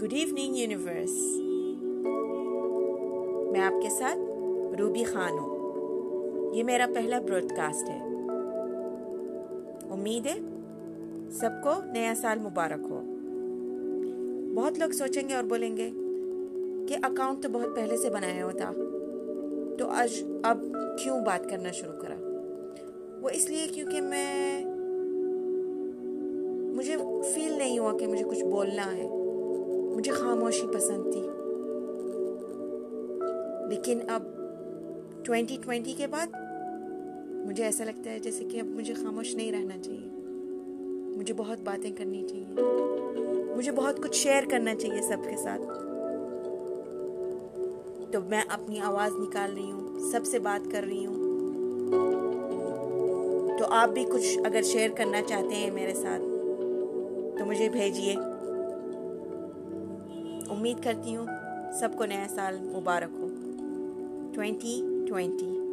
Good evening universe मैं आपके साथ रूबी खान हूँ। ये मेरा पहला ब्रॉडकास्ट है। उम्मीद है सबको नया साल मुबारक हो। बहुत लोग सोचेंगे और बोलेंगे कि अकाउंट तो बहुत पहले से बनाया होता तो आज अब क्यों बात करना शुरू करा? वो इसलिए क्योंकि मैं, मुझे फील नहीं हुआ कि मुझे कुछ बोलना है। मुझे खामोशी पसंद थी। लेकिन अब 2020 के बाद मुझे ऐसा लगता है जैसे कि अब मुझे खामोश नहीं रहना चाहिए। मुझे बहुत बातें करनी चाहिए। मुझे बहुत कुछ शेयर करना चाहिए सबके साथ। तो मैं अपनी आवाज़ निकाल रही हूँ, सबसे बात कर रही हूँ। तो आप भी कुछ अगर शेयर करना चाहते हैं मेरे साथ तो मुझे भेजिए। उम्मीद करती हूँ सबको नया साल मुबारक हो। 2020